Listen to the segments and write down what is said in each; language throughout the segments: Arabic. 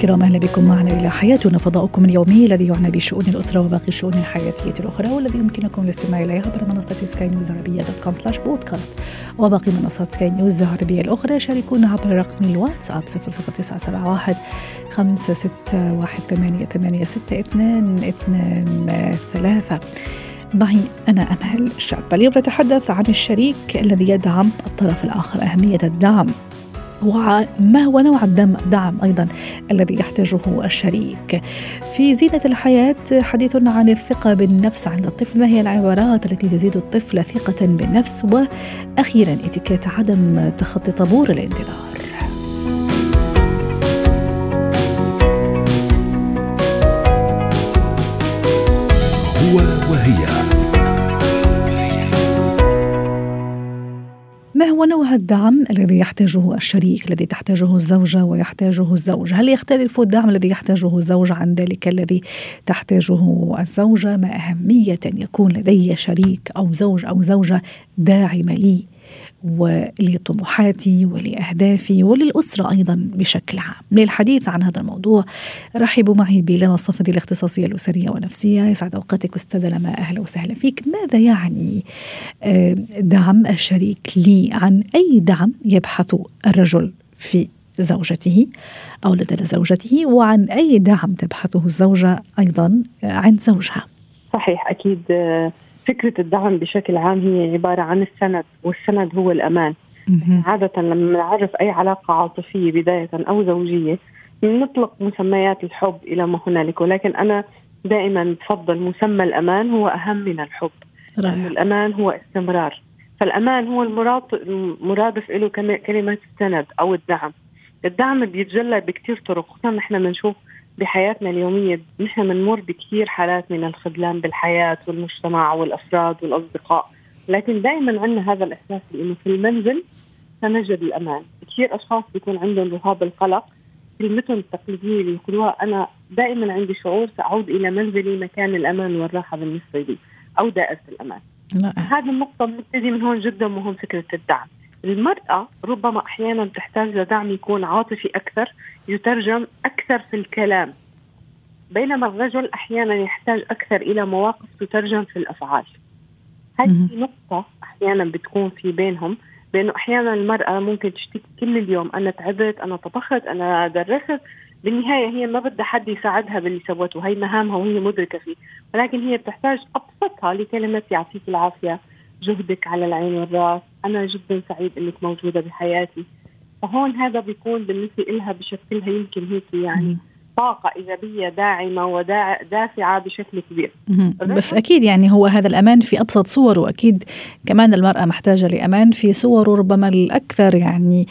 الكرام أهلا بكم معنا إلى حياتنا فضاؤكم اليومي الذي يعنى بشؤون الأسرة وباقي الشؤون الحياتية الأخرى والذي يمكنكم الاستماع اليه عبر منصة سكاي نيوز عربيه dot com slash podcast وباقي منصات سكاي نيوز العربيه الأخرى. شاركونا عبر رقم الواتساب 00971 561 ثمانية ثمانية ستة اثنان اثنان ثلاثة. معي أنا أمل شاب. اليوم نتحدث عن الشريك الذي يدعم الطرف الآخر أهمية الدعم. وما هو نوع الدعم دعم أيضا الذي يحتاجه الشريك؟ في زينة الحياة حديثنا عن الثقة بالنفس عند الطفل. ما هي العبارات التي تزيد الطفل ثقة بالنفس؟ وأخيرا اتكات عدم تخطي طابور الانتظار. نوع الدعم الذي يحتاجه الشريك الذي تحتاجه الزوجة ويحتاجه الزوج؟ هل يختلف الدعم الذي يحتاجه الزوج عن ذلك الذي تحتاجه الزوجة؟ ما أهمية يكون لدي شريك أو زوج أو زوجة داعمة لي؟ ولطموحاتي ولأهدافي وللأسرة أيضا بشكل عام. للحديث عن هذا الموضوع رحبوا معي بلما الصفدي الاختصاصية الأسرية والنفسية. يسعد أوقاتك أستاذة لما أهلا وسهلا فيك. ماذا يعني آه، دعم الشريك لي؟ عن أي دعم يبحث الرجل في زوجته أو لدى زوجته؟ وعن أي دعم تبحثه الزوجة أيضا عند زوجها؟ صحيح أكيد آه، فكرة الدعم بشكل عام هي عبارة عن السند والسند هو الأمان. عادة لما نعرف أي علاقة عاطفية بداية أو زوجية نطلق مسميات الحب إلى ما هنالك. ولكن أنا دائما بفضل مسمى الأمان هو أهم من الحب. لأن الأمان هو استمرار. فالأمان هو المرادف له كلمة السند أو الدعم. الدعم بيتجلى بكثير طرق خصوصا نحن بنشوف بحياتنا اليومية. نحن بنمر بكثير حالات من الخذلان بالحياة والمجتمع والأفراد والأصدقاء. لكن دائما عندنا هذا الإحساس بأنه في المنزل سنجد الأمان. كثير أشخاص بيكون عندهم رهاب القلق. كلمتهم التقليدية اللي يقولوها أنا دائما عندي شعور سأعود إلى منزلي مكان الأمان والراحة بالنسبة لي أو دائرة الأمان. لا. هذه النقطة بنبتدي من هون جدا مهم فكرة الدعم. المرأة ربما أحيانا تحتاج لدعم يكون عاطفي أكثر يترجم أكثر في الكلام. بينما الرجل أحيانا يحتاج أكثر إلى مواقف تترجم في الأفعال. هذه نقطة أحيانا بتكون في بينهم بأنه أحيانا المرأة ممكن تشتكي كل اليوم أنا تعبت أنا طبخت أنا درست. بالنهاية هي ما بدها حد يساعدها باللي سوته هي مهامها وهي مدركة فيه. ولكن هي بتحتاج أبسطها لكلمة يعطيك العافية. جهدك على العين والراس. أنا جدا سعيد إنك موجودة بحياتي. فهون هذا بيكون بالنسبة لها بشكلها يمكن هيك يعني. طاقة إيجابية داعمة ودافعة بشكل كبير. بس أكيد يعني هو هذا الأمان في أبسط صوره أكيد كمان المرأة محتاجة لأمان في صوره ربما الأكثر يعني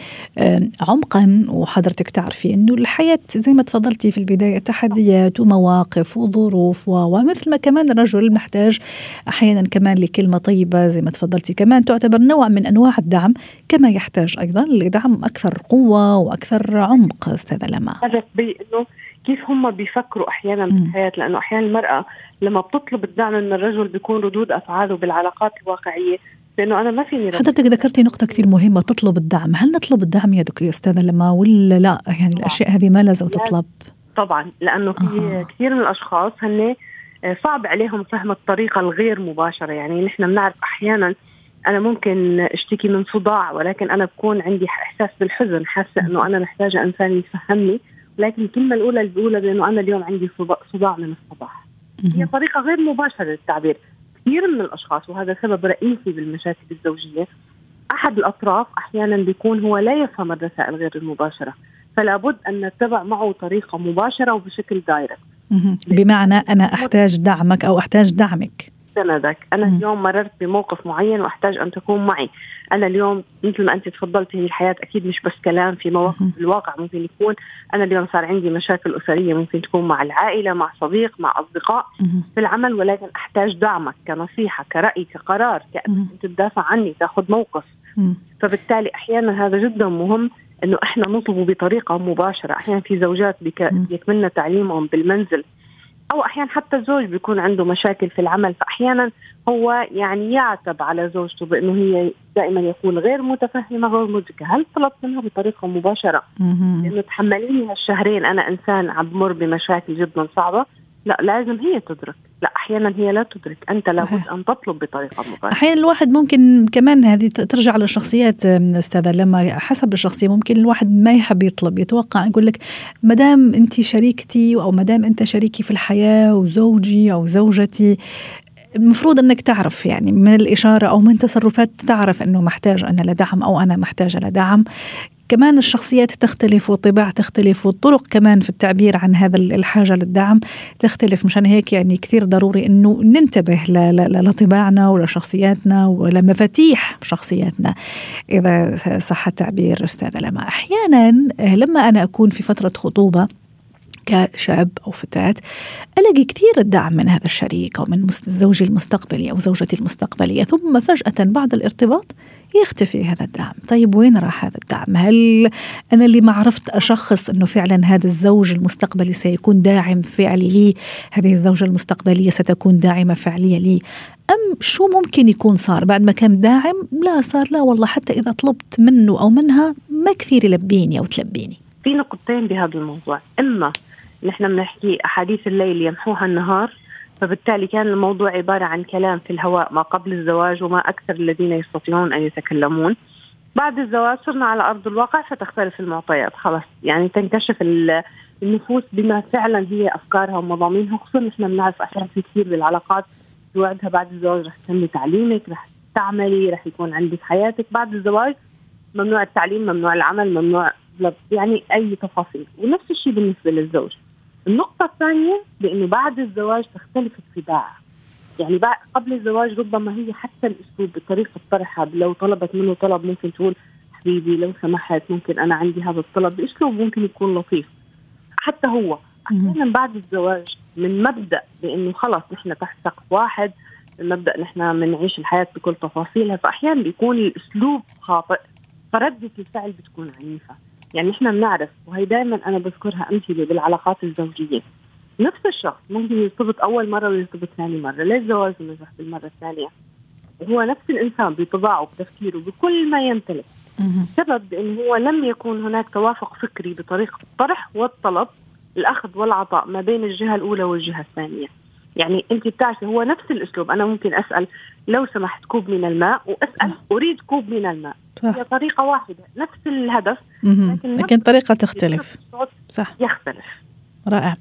عمقا وحضرتك تعرفي أنه الحياة زي ما تفضلتي في البداية تحديات ومواقف وظروف ومثل ما كمان الرجل محتاج أحيانا كمان لكلمة طيبة زي ما تفضلتي. كمان تعتبر نوع من أنواع الدعم كما يحتاج أيضا لدعم أكثر قوة وأكثر عمق أستاذة لما. بأنه كيف هم بيفكروا أحيانا بالحياة؟ لأنه أحيانا المرأة لما بتطلب الدعم من الرجل بيكون ردود أفعاله بالعلاقات الواقعية. لأنه أنا ما فيني حضرتك ذكرتي نقطة كثير مهمة تطلب الدعم. هل نطلب الدعم يا دكتور أستاذة لما ولا لا؟ يعني الأشياء هذه ما لازم تطلب. طبعا لأنه في آه. كثير من الأشخاص هن آه، صعب عليهم فهم الطريقة الغير مباشرة. يعني نحن بنعرف أحيانا أنا ممكن أشتكي من صداع ولكن أنا بكون عندي إحساس بالحزن حاسة إنه أنا محتاجة إنسان يفهمني. لكن الكلمة الأولى اللي بقولها بأنه أنا اليوم عندي صداع من الصباح. هي طريقة غير مباشرة للتعبير. كثير من الأشخاص وهذا سبب رئيسي بالمشاكل الزوجية أحد الأطراف أحيانا بيكون هو لا يفهم الرسائل غير المباشرة. فلا بد أن نتبع معه طريقة مباشرة وبشكل دايركت. بمعنى أنا أحتاج دعمك أو أحتاج دعمك. سندك. أنا اليوم مررت بموقف معين وأحتاج أن تكون معي. أنا اليوم مثل ما أنت تفضلتي هي الحياة أكيد مش بس كلام في مواقف الواقع ممكن يكون. أنا اليوم صار عندي مشاكل أسرية ممكن تكون مع العائلة مع صديق مع أصدقاء. في العمل ولكن أحتاج دعمك كنصيحة كرأي كقرار كأنك تدافع عني تأخذ موقف. فبالتالي أحيانا هذا جدا مهم إنه إحنا نطلبه بطريقة مباشرة. أحيانا في زوجات بيكملنا تعليمهم بالمنزل. أو أحيانا حتى الزوج بيكون عنده مشاكل في العمل فأحيانا هو يعني يعتب على زوجته بأنه هي دائما يقول غير متفهمة غير مدركة، هل طلبت منها بطريقة مباشرة؟ لأنه تحمليني هالشهرين أنا إنسان عم بمر بمشاكل جدا صعبة لا لازم هي تدرك. لا أحيانا هي لا تدرك. أنت لابد أن تطلب بطريقة مباشرة. أحيانا الواحد ممكن كمان هذه ترجع للشخصيات أستاذة. لما حسب الشخصية ممكن الواحد ما يحب يطلب. يتوقع يقول لك ما دام أنت شريكتي أو ما دام أنت شريكي في الحياة وزوجي أو زوجتي المفروض أنك تعرف يعني من الإشارة أو من تصرفات تعرف إنه محتاج أنا لدعم أو أنا محتاجة لدعم. كمان الشخصيات تختلف والطباع تختلف والطرق كمان في التعبير عن هذا الحاجة للدعم تختلف. مشان هيك يعني كثير ضروري أنه ننتبه لطباعنا ولشخصياتنا ولمفاتيح شخصياتنا. إذا صح التعبير أستاذة لما أحيانا لما أنا أكون في فترة خطوبة كشاب أو فتاة ألاقي كثير الدعم من هذا الشريك أو من زوجي المستقبلي أو زوجتي المستقبلية ثم فجأة بعد الارتباط يختفي هذا الدعم. طيب وين راح هذا الدعم؟ هل أنا اللي ما عرفت أشخص أنه فعلا هذا الزوج المستقبلي سيكون داعم فعلي لي هذه الزوجة المستقبلية ستكون داعمة فعلية لي؟ أم شو ممكن يكون صار؟ بعد ما كان داعم لا صار لا والله حتى إذا طلبت منه أو منها ما كثير يلبيني أو تلبيني. في نقطتين بهذا الموضوع. إما نحن بنحكي أحاديث الليل يمحوها النهار فبالتالي كان الموضوع عبارة عن كلام في الهواء ما قبل الزواج وما أكثر الذين يستطيعون أن يتكلمون. بعد الزواج صرنا على أرض الواقع فتختلف المعطيات خلاص. يعني تنكشف النفوس بما فعلا هي أفكارها ومضامينها خصوصا نحن بنعرف في كثير بالعلاقات بوعدها بعد الزواج رح تكملي تعليمك رح تعملي رح يكون عندك حياتك. بعد الزواج ممنوع التعليم ممنوع العمل ممنوع يعني أي تفاصيل. ونفس الشيء بالنسبة للزوج. النقطة الثانية بأنه بعد الزواج تختلف الطباع. يعني بعد قبل الزواج ربما هي حتى الأسلوب بطريقة طرحها لو طلبت منه طلب ممكن تقول حبيبي لو سمحت ممكن أنا عندي هذا الطلب. بأسلوب ممكن يكون لطيف. حتى هو. أحيانا بعد الزواج من مبدأ بأنه خلص نحن تحت سقف واحد من مبدأ نحن بنعيش الحياة بكل تفاصيلها فأحيانا بيكون الأسلوب خاطئ فردة الفعل بتكون عنيفة. يعني إحنا بنعرف وهي دائما أنا بذكرها أمثلة بالعلاقات الزوجية. نفس الشخص ممكن يرتبط أول مرة ويرتبط ثاني مرة ليش زواج نجح بالمرة الثانية؟ هو نفس الإنسان بطباعه بتفكيره بكل ما يمتلك. السبب بانه هو لم يكن هناك توافق فكري بطريقه الطرح والطلب الأخذ والعطاء ما بين الجهة الأولى والجهة الثانية. يعني أنت بتعرفي هو نفس الأسلوب أنا ممكن أسأل لو سمحت كوب من الماء وأسأل أريد كوب من الماء. صح. هي طريقة واحدة نفس الهدف لكن, لكن طريقة تختلف. صح. يختلف. رائع.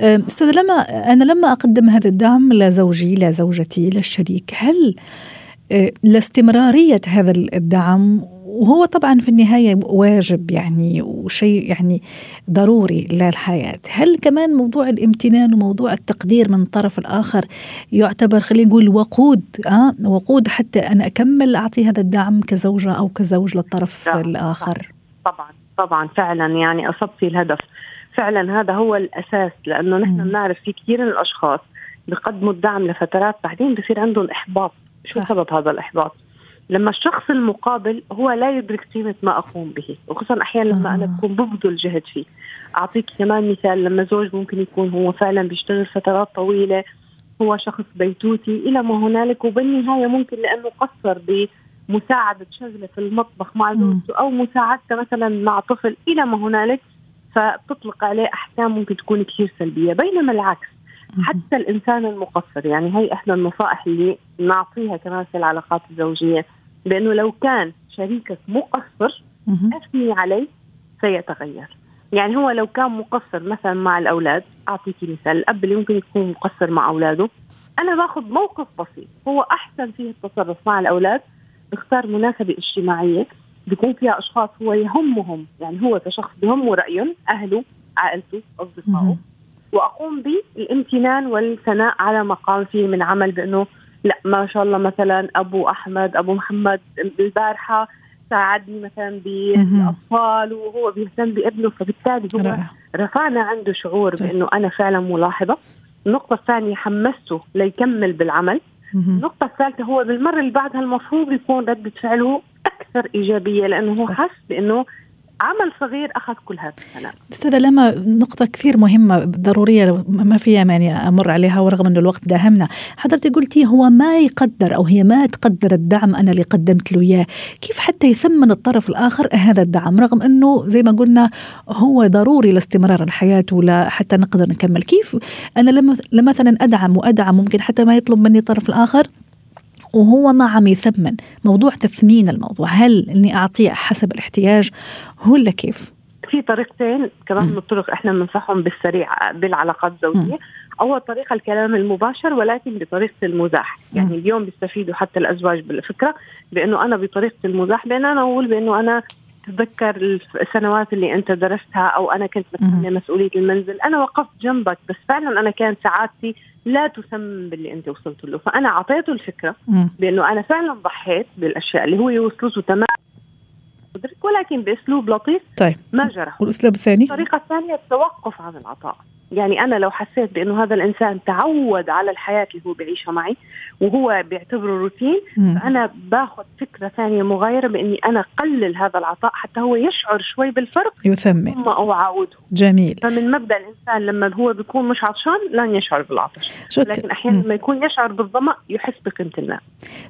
أستاذ لما أنا لما أقدم هذا الدعم لزوجي لزوجتي للشريك هل أه، لاستمرارية هذا الدعم وهو طبعا في النهاية واجب يعني وشيء يعني ضروري للحياة، هل كمان موضوع الامتنان وموضوع التقدير من الطرف الآخر يعتبر خلينا نقول وقود آه وقود حتى أنا أكمل أعطي هذا الدعم كزوجة أو كزوج للطرف لا. الآخر؟ طبعا طبعا فعلا يعني اصبتي الهدف، فعلا هذا هو الأساس لأنه نحن بنعرف في كثير من الأشخاص بيقدموا الدعم لفترات بعدين بصير عندهم إحباط، شو سبب هذا الإحباط؟ لما الشخص المقابل هو لا يدرك قيمة ما أقوم به وخصوصا أحيانا لما أنا بكون ببذل جهد فيه. أعطيك كمان مثال لما زوج ممكن يكون هو فعلا بيشتغل فترات طويلة هو شخص بيتوتي إلى ما هنالك وبالنهاية ممكن لأنه قصر بمساعدة شغلة في المطبخ مع زوجته أو مساعدته مثلا مع طفل إلى ما هنالك فبتطلق عليه أحكام ممكن تكون كثير سلبية. بينما العكس حتى الإنسان المقصر يعني هي إحدى النصائح اللي نعطيها كمان في العلاقات الزوجيه بانه لو كان شريكك مقصر أثني عليه سيتغير. يعني هو لو كان مقصر مثلا مع الأولاد اعطيك مثال الاب اللي ممكن يكون مقصر مع أولاده أنا باخذ موقف بسيط. هو أحسن فيه التصرف مع الأولاد بختار مناسبة اجتماعية بيكون فيها أشخاص هو يهمهم. يعني هو كشخص بهمه رايهم أهله عائلته أصدقائه. وأقوم بالامتنان والثناء على ما قام فيه من عمل بأنه لا ما شاء الله مثلا أبو أحمد أبو محمد البارحة ساعدني مثلا بالاطفال وهو بيهتم بابنه فبالتالي هو رائع. رفعنا عنده شعور طيب. بأنه أنا فعلا ملاحظة النقطة الثانية حمسته ليكمل بالعمل. النقطة الثالثة هو بالمرة اللي بعدها المفروض يكون ردة فعله أكثر إيجابية لأنه هو. حس بأنه عمل صغير أخذ كل هذا الكلام أستاذة لما نقطة كثير مهمة ضرورية لو- ما فيها يعني أمر عليها ورغم أنه الوقت داهمنا حضرتك قلتي هو ما يقدر أو هي ما تقدر الدعم أنا اللي قدمت له إياه. كيف حتى يثمن الطرف الآخر هذا الدعم؟ رغم أنه زي ما قلنا هو ضروري لاستمرار الحياة ولا حتى نقدر نكمل. كيف أنا لما مثلا أدعم وأدعم ممكن حتى ما يطلب مني الطرف الآخر وهو ما عم يثمن؟ موضوع تثمين الموضوع. هل إني أعطيه حسب الاحتياج ولا كيف؟ في طريقتين كمان. من الطرق إحنا بننصحهم بالسريع بالعلاقات الزوجية. أول طريقة الكلام المباشر ولكن بطريقة المزاح. يعني اليوم بيستفيدوا حتى الأزواج بالفكرة بأنه أنا بطريقة المزاح بأن أنا أقول بأنه أنا تذكر السنوات اللي أنت درستها أو أنا كنت متحمله مسؤولية المنزل. أنا وقفت جنبك بس فعلا أنا كانت سعادتي لا تسمم باللي أنت وصلت له. فأنا أعطيته الفكرة. بأنه أنا فعلا ضحيت بالأشياء اللي هو يوصله تمام ولكن بأسلوب لطيف طيب. ما جرح والأسلوب الثاني؟ الطريقة الثانية التوقف عن العطاء. يعني أنا لو حسيت بأنه هذا الإنسان تعود على الحياة اللي هو بيعيشها معي وهو بيعتبره روتين مم. فأنا باخذ فكرة ثانية مغايرة بأني أنا قلل هذا العطاء حتى هو يشعر شوي بالفرق يثمن. ثم أعاوده. جميل. فمن مبدأ الإنسان لما هو بيكون مش عطشان لن يشعر بالعطش. شكرا لكن أحيانا مم. لما يكون يشعر بالظمأ يحس بقيمة الماء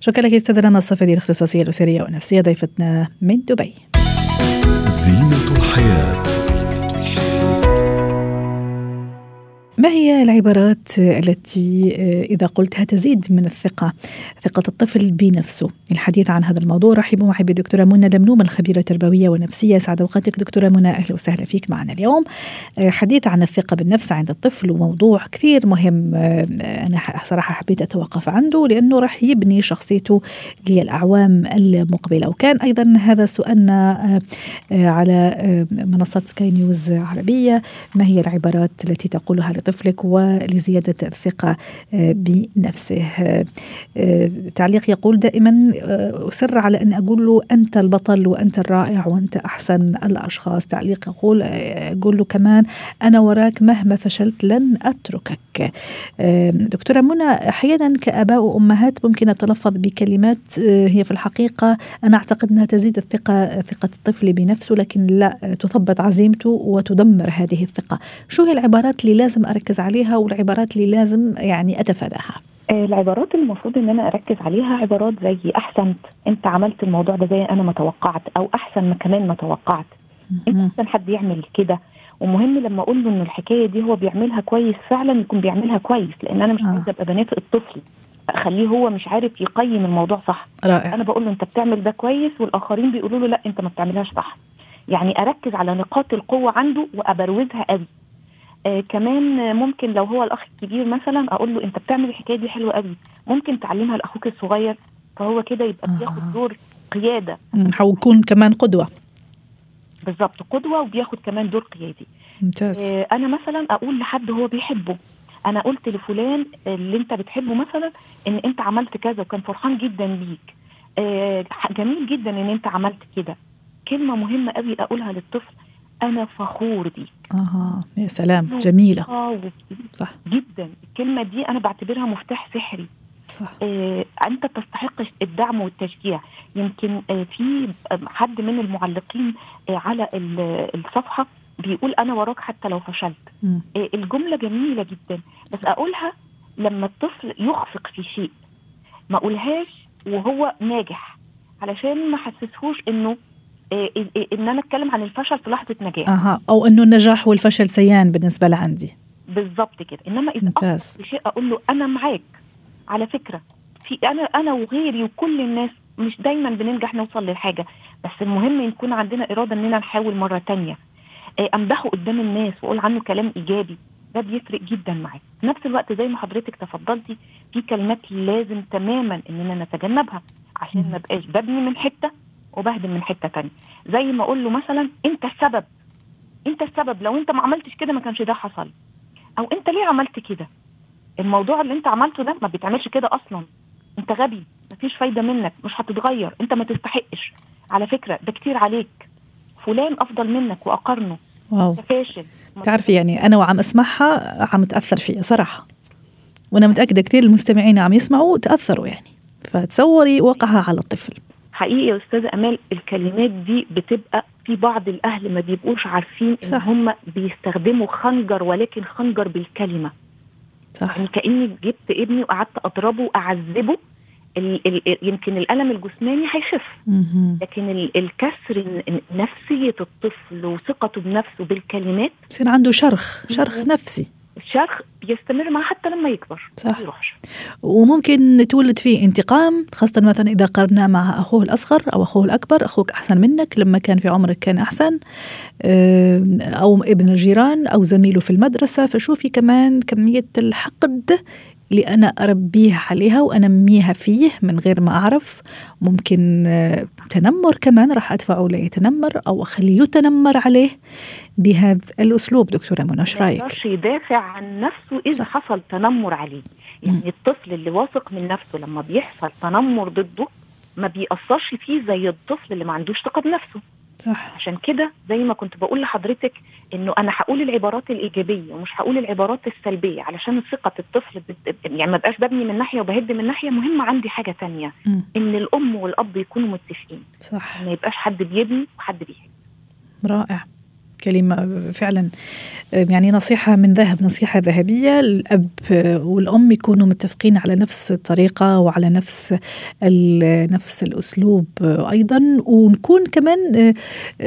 شكرا لك أستاذة لما الصفدي الاختصاصية الأسرية والنفسية ضيفتنا من دبي. زينة ما هي العبارات التي إذا قلتها تزيد من الثقة؟ ثقة الطفل بنفسه. الحديث عن هذا الموضوع رحبوا معي بدكتورة منى لمنوم الخبيرة التربوية والنفسية. سعد أوقاتك دكتورة منى. أهلا وسهلا فيك معنا اليوم. حديث عن الثقة بالنفس عند الطفل وموضوع كثير مهم أنا صراحة حبيت أتوقف عنده لأنه راح يبني شخصيته للأعوام المقبلة. وكان أيضا هذا سؤالنا على منصة سكاي نيوز عربية. ما هي العبارات التي تقولها لطفلك ولزيادة الثقة بنفسه. تعليق يقول دائما أسر على أن أقول له أنت البطل وأنت الرائع وأنت أحسن الأشخاص. تعليق يقول أقول له كمان أنا وراك مهما فشلت لن أتركك. دكتورة منى أحيانا كآباء وأمهات ممكن أتلفظ بكلمات هي في الحقيقة أنا أعتقد أنها تزيد الثقة ثقة الطفل بنفسه لكن لا تثبط عزيمته وتدمر هذه الثقة. شو هي العبارات اللي لازم أركز عليها والعبارات اللي لازم يعني أتفاداها. العبارات اللي المفروض إن أنا أركز عليها عبارات زي احسنت أنت عملت الموضوع ده زي أنا ما توقعت أو أحسن ما كمان ما توقعت. أنت أحسن حد يعمل كده. ومهم لما أقول له إن الحكاية دي هو بيعملها كويس فعلا يكون بيعملها كويس لأن أنا مش آه. عايزة أبقى بنافق الطفل. أخليه هو مش عارف يقيم الموضوع صح. رائع. أنا بقول له أنت بتعمل ده كويس والآخرين بيقولوا له لا أنت ما بتعملهاش صح. يعني أركز على نقاط القوة عنده وأبروزها قوي. آه كمان ممكن لو هو الأخ الكبير مثلا أقول له أنت بتعمل الحكاية دي حلوة قوي. ممكن تعلمها لأخوك الصغير فهو كده يبقى آه. بياخد دور قيادة. مم، حيكون كمان قدوة. بالظبط قدوة وبياخد كمان دور قيادي. ممتاز. آه أنا مثلا أقول لحد هو بيحبه. أنا قلت لفلان اللي أنت بتحبه مثلا إن أنت عملت كذا وكان فرحان جدا بيك. آه جميل جدا إن أنت عملت كده. كلمة مهمة قوي أقولها للطفل أنا فخور بيك. أها يا سلام. جميلة. آه، صح. جدا. الكلمة دي أنا بعتبرها مفتاح سحري. صح. آه أنت تستحق الدعم والتشجيع. يمكن آه في حد من المعلقين آه على ال- الصفحة بيقول أنا وراك حتى لو فشلت. آه الجملة جميلة جدا. بس أقولها لما الطفل يخفق في شيء ما أقولهاش وهو ناجح علشان ما حسسهوش إنه آه آه، إن أنا أتكلم عن الفشل في لحظة نجاح. أها أو إنه النجاح والفشل سيان بالنسبة لعندي. بالظبط كده. إنما إذا ممتاز. شيء أقول له أنا معاك. على فكرة في أنا أنا وغيري وكل الناس مش دايما بننجح نوصل للحاجة. بس المهم يكون عندنا إرادة إننا نحاول مرة تانية. أمدحه قدام الناس وأقول عنه كلام إيجابي. ده بيفرق جدا معاك في نفس الوقت زي ما حضرتك تفضلتي في كلمات لازم تماما إننا نتجنبها عشان. ما بقاش ببني من حتة. وبهدم من حتة تانية. زي ما أقول له مثلا أنت السبب. أنت السبب. لو أنت ما عملتش كده ما كانش ده حصل. أو أنت ليه عملت كده؟ الموضوع اللي أنت عملته ده ما بيتعملش كده أصلا. أنت غبي. مفيش فايدة منك. مش هتتغير. أنت ما تستحقش. على فكرة ده كتير عليك. فلان أفضل منك واقارنه واو. فاشل. تعرفي يعني أنا وعم أسمعها عم تأثر فيها صراحة. وأنا متأكدة كثير المستمعين عم يسمعوا تاثروا يعني. فتصوري وقعها على الطفل. حقيقي يا أستاذة أمال الكلمات دي بتبقى في بعض الأهل ما بيبقوش عارفين إن صح. هم بيستخدموا خنجر ولكن خنجر بالكلمة. صح. يعني كأني جبت ابني وقعدت أضربه وأعذبه ال ال يمكن الألم الجسماني هيخف. لكن ال- الكسر نفسية الطفل وثقته بنفسه بالكلمات بصير عنده شرخ شرخ نفسي. الشرخ بيستمر معاه حتى لما يكبر صح. يروحش وممكن تولد فيه انتقام خاصة مثلا إذا قارناه مع أخوه الأصغر أو أخوه الأكبر أخوك أحسن منك لما كان في عمرك كان أحسن أو ابن الجيران أو زميله في المدرسة فشوفي كمان كمية الحقد اللي أنا أربيه عليها وأنميها فيه من غير ما أعرف. ممكن آه، تنمر كمان راح أدفعه ليتنمر أو أخليه يتنمر عليه بهذا الأسلوب. دكتورة منى رأيك؟ يقدرش يدافع عن نفسه صح. حصل تنمر عليه. يعني الطفل اللي واثق من نفسه لما بيحصل تنمر ضده ما بيأثرش فيه زي الطفل اللي ما عندوش ثقة بنفسه. صح عشان كده زي ما كنت بقول لحضرتك إنه أنا هقول العبارات الإيجابية ومش هقول العبارات السلبية علشان ثقة الطفل. يعني ما بقاش ببني من ناحية وبهد من ناحية مهم عندي حاجة تانية مم. إن الأم والأب يكونوا متفقين صح ما يبقاش حد بيبني وحد بيهد رائع كلمة فعلا يعني نصيحة من ذهب نصيحة ذهبية. الأب والأم يكونوا متفقين على نفس الطريقة وعلى نفس نفس الأسلوب أيضا. ونكون كمان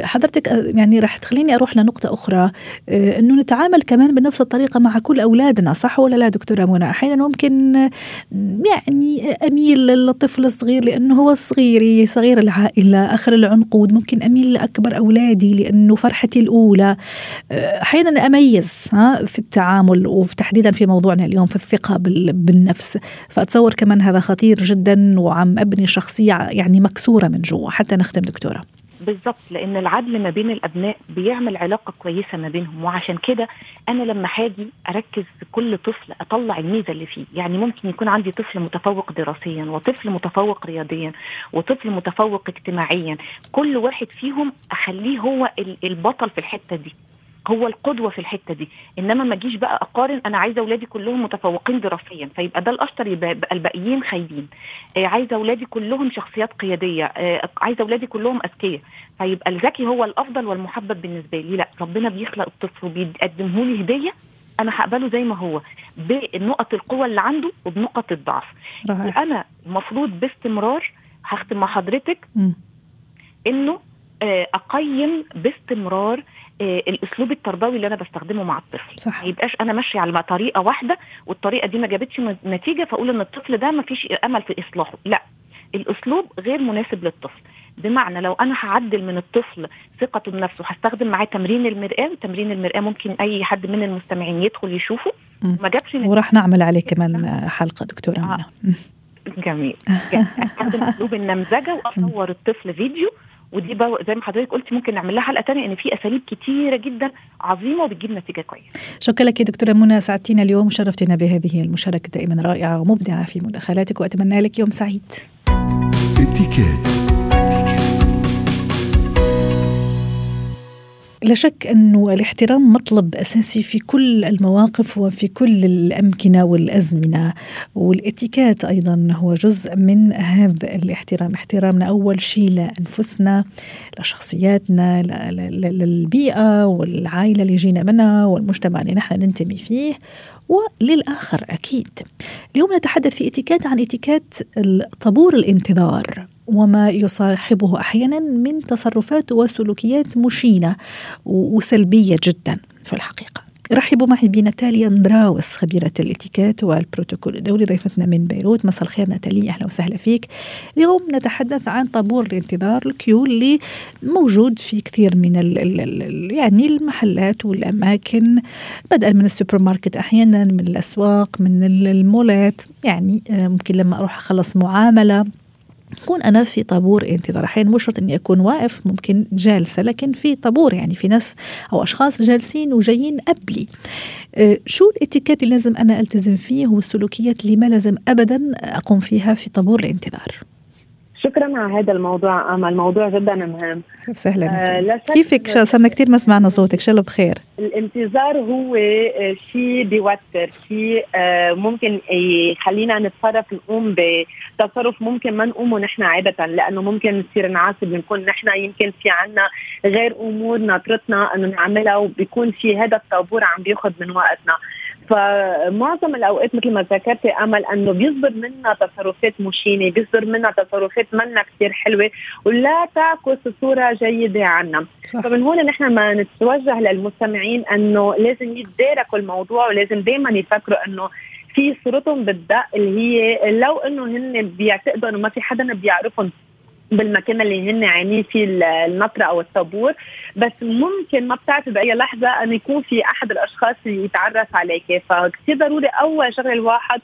حضرتك يعني راح تخليني أروح لنقطة أخرى أنه نتعامل كمان بنفس الطريقة مع كل أولادنا صح ولا لا دكتورة منى؟ أحيانا ممكن يعني أميل للطفل الصغير لأنه هو صغيري صغير العائلة آخر العنقود. ممكن أميل لأكبر أولادي لأنه فرحتي الأولى أحيانا أميز ها في التعامل وتحديدا في موضوعنا اليوم في الثقة بال- بالنفس. فأتصور كمان هذا خطير جدا وعم أبني شخصية يعني مكسورة من جوا. حتى نختم دكتورة. بالظبط لأن العدل ما بين الأبناء بيعمل علاقة كويسة ما بينهم. وعشان كده أنا لما هاجي أركز في كل طفل أطلع الميزة اللي فيه. يعني ممكن يكون عندي طفل متفوق دراسيا وطفل متفوق رياضيا وطفل متفوق اجتماعيا. كل واحد فيهم أخليه هو ال- البطل في الحتة دي. هو القدوة في الحتة دي. إنما ما أجيش بقى أقارن أنا عايزة أولادي كلهم متفوقين دراسيا. فيبقى ده الأشطر يبقى الباقيين خايبين. آه، عايزة أولادي كلهم شخصيات قيادية. آه، عايزة أولادي كلهم أذكياء. فيبقى الذكي هو الأفضل والمحبب بالنسبة لي. لا ربنا بيخلق الطفل وبيقدمه لي هدية أنا هقبله زي ما هو بنقط القوة اللي عنده وبنقط الضعف. أنا المفروض باستمرار هختم مع حضرتك مم. إنه أقيم باستمرار آه، الأسلوب التربوي اللي أنا بستخدمه مع الطفل صح ما يبقاش أنا ماشية على طريقة واحدة والطريقة دي ما جابتش نتيجة فأقول إن الطفل ده ما فيش أمل في إصلاحه لا الأسلوب غير مناسب للطفل بمعنى لو أنا هعدل من الطفل ثقته بنفسه هستخدم معاه تمرين المرآة وتمرين المرآة ممكن أي حد من المستمعين يدخل يشوفه. ما جابش. وراح نعمل عليه كمان حلقة دكتورة آه. منى. جميل استخدم أسلوب النمذجة وأصور الطفل فيديو ودي بقى زي ما حضرتك قلتي ممكن نعمل لها حلقة ثانية إن في أساليب كتيرة جدا عظيمة وبتجيب نتيجة كويسة. شكرا لك يا دكتورة منى سعدتينا اليوم وشرفتنا بهذه المشاركة دائما رائعة ومبدعة في مداخلاتك وأتمنى لك يوم سعيد. اتكات لا شك أنه الاحترام مطلب أساسي في كل المواقف وفي كل الأمكنة والأزمنة والاتيكات أيضا هو جزء من هذا الاحترام. احترامنا أول شيء لأنفسنا لشخصياتنا للبيئة والعائلة اللي جينا منها والمجتمع اللي نحن ننتمي فيه وللآخر أكيد. اليوم نتحدث في اتيكات عن اتيكات طابور الانتظار. وما يصاحبه أحيانا من تصرفات وسلوكيات مشينة وسلبية جدا في الحقيقة. رحبوا معي بناتاليا اندراوس خبيرة الإتيكيت والبروتوكول الدولي ضيفتنا من بيروت. مساء الخير ناتاليا أهلا وسهلا فيك. اليوم نتحدث عن طابور الانتظار ال queue اللي موجود في كثير من ال ال ال يعني المحلات والأماكن بدءا من السوبر ماركت أحيانا من الأسواق من ال- المولات. يعني آه، ممكن لما أروح أخلص معاملة أكون أنا في طابور انتظار. أحيانا مش شرط إني أكون واقف ممكن جالسة لكن في طابور يعني في ناس أو أشخاص جالسين وجايين قبلي. أه شو الاتيكيت اللي لازم أنا ألتزم فيه؟ والسلوكيات اللي ما لازم أبدا أقوم فيها في طابور الانتظار؟ شكرا على هذا الموضوع امل موضوع جدا مهم. سهلا آه كيفك؟ صرنا كثير ما سمعنا صوتك. الله بخير؟ الانتظار هو آه، شيء بيوتر شيء آه ممكن يخلينا نتصرف نقوم بتصرف ممكن ما نقومه نحن عادة لأنه ممكن نصير نعاصب بنكون نحن يمكن في عنا غير أمور ناطرتنا إنه نعملها وبيكون في هذا الطابور عم بياخذ من وقتنا. فمعظم الأوقات مثل ما ذكرتي أمل أنه بيصدر منا تصرفات مشينة بيصدر منا تصرفات منا كثير حلوة ولا تعكس صورة جيدة عنا. فمن هون نحن ما نتوجه للمستمعين أنه لازم يتداركوا الموضوع ولازم دائما يفكروا أنه في صورتهم بالدق اللي هي لو أنه هن بيعتقدوا أنه ما في حدا بيعرفهم. بالمكان اللي هن عاملين فيه النطره أو الطابور. بس ممكن ما بتعرفي بأي لحظة انه يكون في أحد الأشخاص يتعرف عليك فكثير ضروري أول شغله الواحد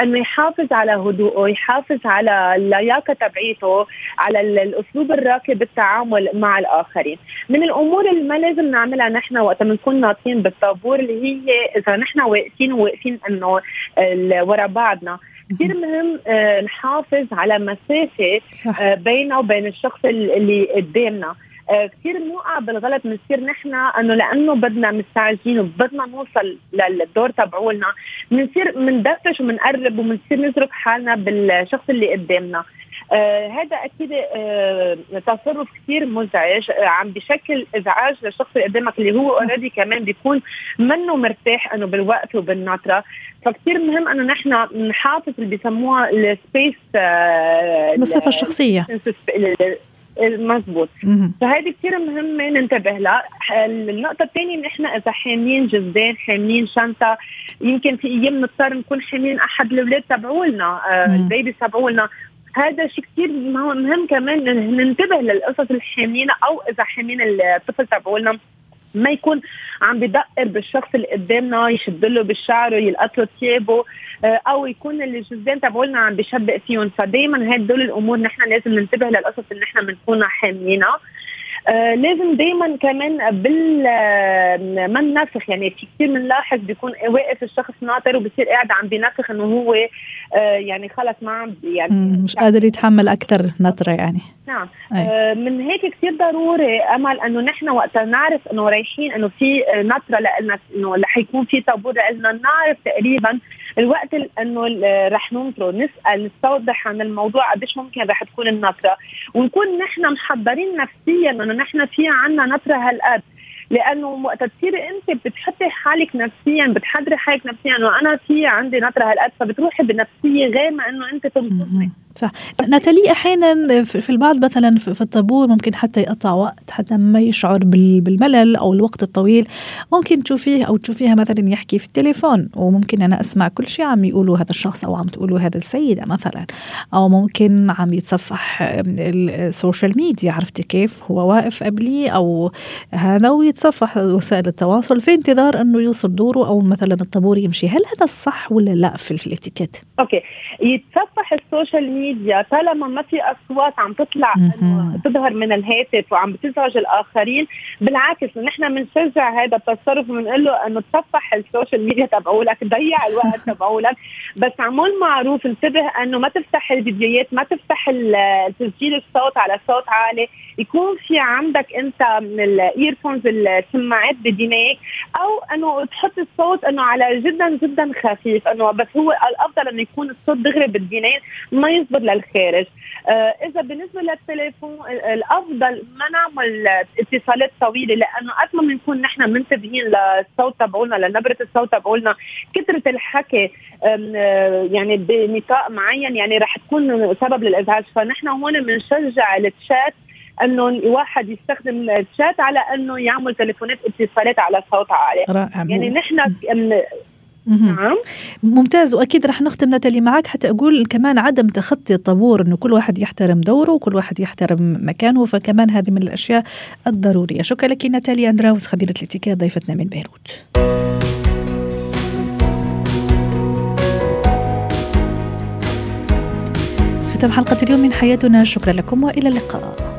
إنه يحافظ على هدوءه يحافظ على اللياقة تبعيته على الأسلوب الراقي بالتعامل مع الآخرين. من الأمور اللي ما لازم نعملها نحن وقت بنكون ناطين بالطابور اللي هي إذا نحن واقفين وواقفين إنه ورا بعضنا. كثير مهم. آه نحافظ على مسافة آه بيننا وبين الشخص اللي قدامنا. كثير موقع بالغلط بنصير نحن إنه لأنه بدنا مستعجلين وبدنا نوصل للدور تبعولنا بنصير بندفش وبنقرب وبنصير نزرق حالنا بالشخص اللي قدامنا. آه هذا أكيد آه تصرف كثير مزعج آه عم بشكل إزعاج للشخص اللي قدامك اللي هو اوريدي كمان بيكون منه مرتاح إنه بالوقت وبالنطرة. فكثير مهم إنه نحن نحافظ اللي بيسموها السبيس آه المسافه الشخصية. مزبوط فهذه كثير مهمة ننتبه لها. النقطة الثانية نحن إذا حاملين جزدان حاملين شنطة يمكن في أيام نضطر نكون حاملين أحد الأولاد تبعولنا آه البيبي تبعولنا. هذا شيء كثير مهم كمان ننتبه للقصص الحاملين أو إذا حاملين الطفل تبعولنا. ما يكون عم بدقر بالشخص اللي قدامنا يشد له بالشعر ويلقط له ثيابه أو يكون الجزدان تبعولنا عم بشبق فيهم. فدائما هدول الأمور نحن لازم ننتبه للقصص اللي نحن بنكون حاملينها آه لازم دائما كمان بال آه ما ننفخ يعني في كثير بنلاحظ بيكون واقف الشخص ناطر وبصير قاعد عم بينفخ إنه هو آه يعني خلص ما عم يعني مش قادر يتحمل أكثر نطرة يعني. نعم. آه من هيك كثير ضروري أمل إنه نحن وقت نعرف إنه رايحين إنه في نطرة لنا إنه رح يكون في طابور لنا نعرف تقريبا الوقت إنه رح ننطره نسأل نستوضح عن الموضوع قديش ممكن رح تكون النطره ونكون نحن محضرين نفسيا إنه نحن في عنا نطره هالقد. لأنه وقت تصيري أنت بتحطي حالك نفسيا بتحضري حالك نفسيا إنه أنا في عندي نطره هالقد فبتروحي بنفسية غير ما إنه أنت تنقصي صح. ناتالي أحيانا في البعض مثلا في الطابور ممكن حتى يقطع وقت حتى ما يشعر بالملل أو الوقت الطويل. ممكن تشوفيه أو تشوفيها مثلا يحكي في التليفون وممكن أنا أسمع كل شيء عم يقوله هذا الشخص أو عم تقوله هذا السيدة مثلا. أو ممكن عم يتصفح ال social media عرفتي كيف؟ هو واقف قبلي أو هذا ويتصفح وسائل التواصل في انتظار إنه يوصل دوره أو مثلا الطابور يمشي. هل هذا الصح ولا لا في, في الاتيكيت؟ okay. يتصفح ال social media طالما ما في أصوات عم تطلع إنه تظهر من الهاتف وعم بتزعج الآخرين بالعكس نحن بنشجع هذا التصرف وبنقول له إنه تصفح ال social media تبعولك ضيع الوقت تبعولك. بس عمول معروف انتبه إنه ما تفتح الفيديوهات ما تفتح تسجيل الصوت على صوت عالي. يكون في عندك أنت من ال earphones السماعات بدينيك أو إنه تحط الصوت إنه على جدا جدا خفيف إنه بس هو الأفضل إنه يكون الصوت دغري بالدينين ما يصبر للخارج. آه إذا بالنسبة للتليفون الأفضل ما نعمل اتصالات طويله لأنه قد ما بنكون نحن منتبهين للصوت تبعولنا لنبرة الصوت تبعولنا كثرة الحكي يعني بنطاق معين يعني رح تكون سبب للإزعاج. فنحن هون بنشجع التشات إنه الواحد يستخدم الشات على إنه يعمل تليفونات اتصالات على صوت عالي. رائع. يعني نحن نعم. ممتاز وأكيد رح نختم نتالي معك حتى أقول كمان عدم تخطي الطابور إنه كل واحد يحترم دوره وكل واحد يحترم مكانه فكمان هذه من الأشياء الضرورية. شكرا لك نتالي أندراوس خبيرة الاتيكيت ضيفتنا من بيروت. ختام حلقة اليوم من حياتنا. شكرا لكم وإلى اللقاء.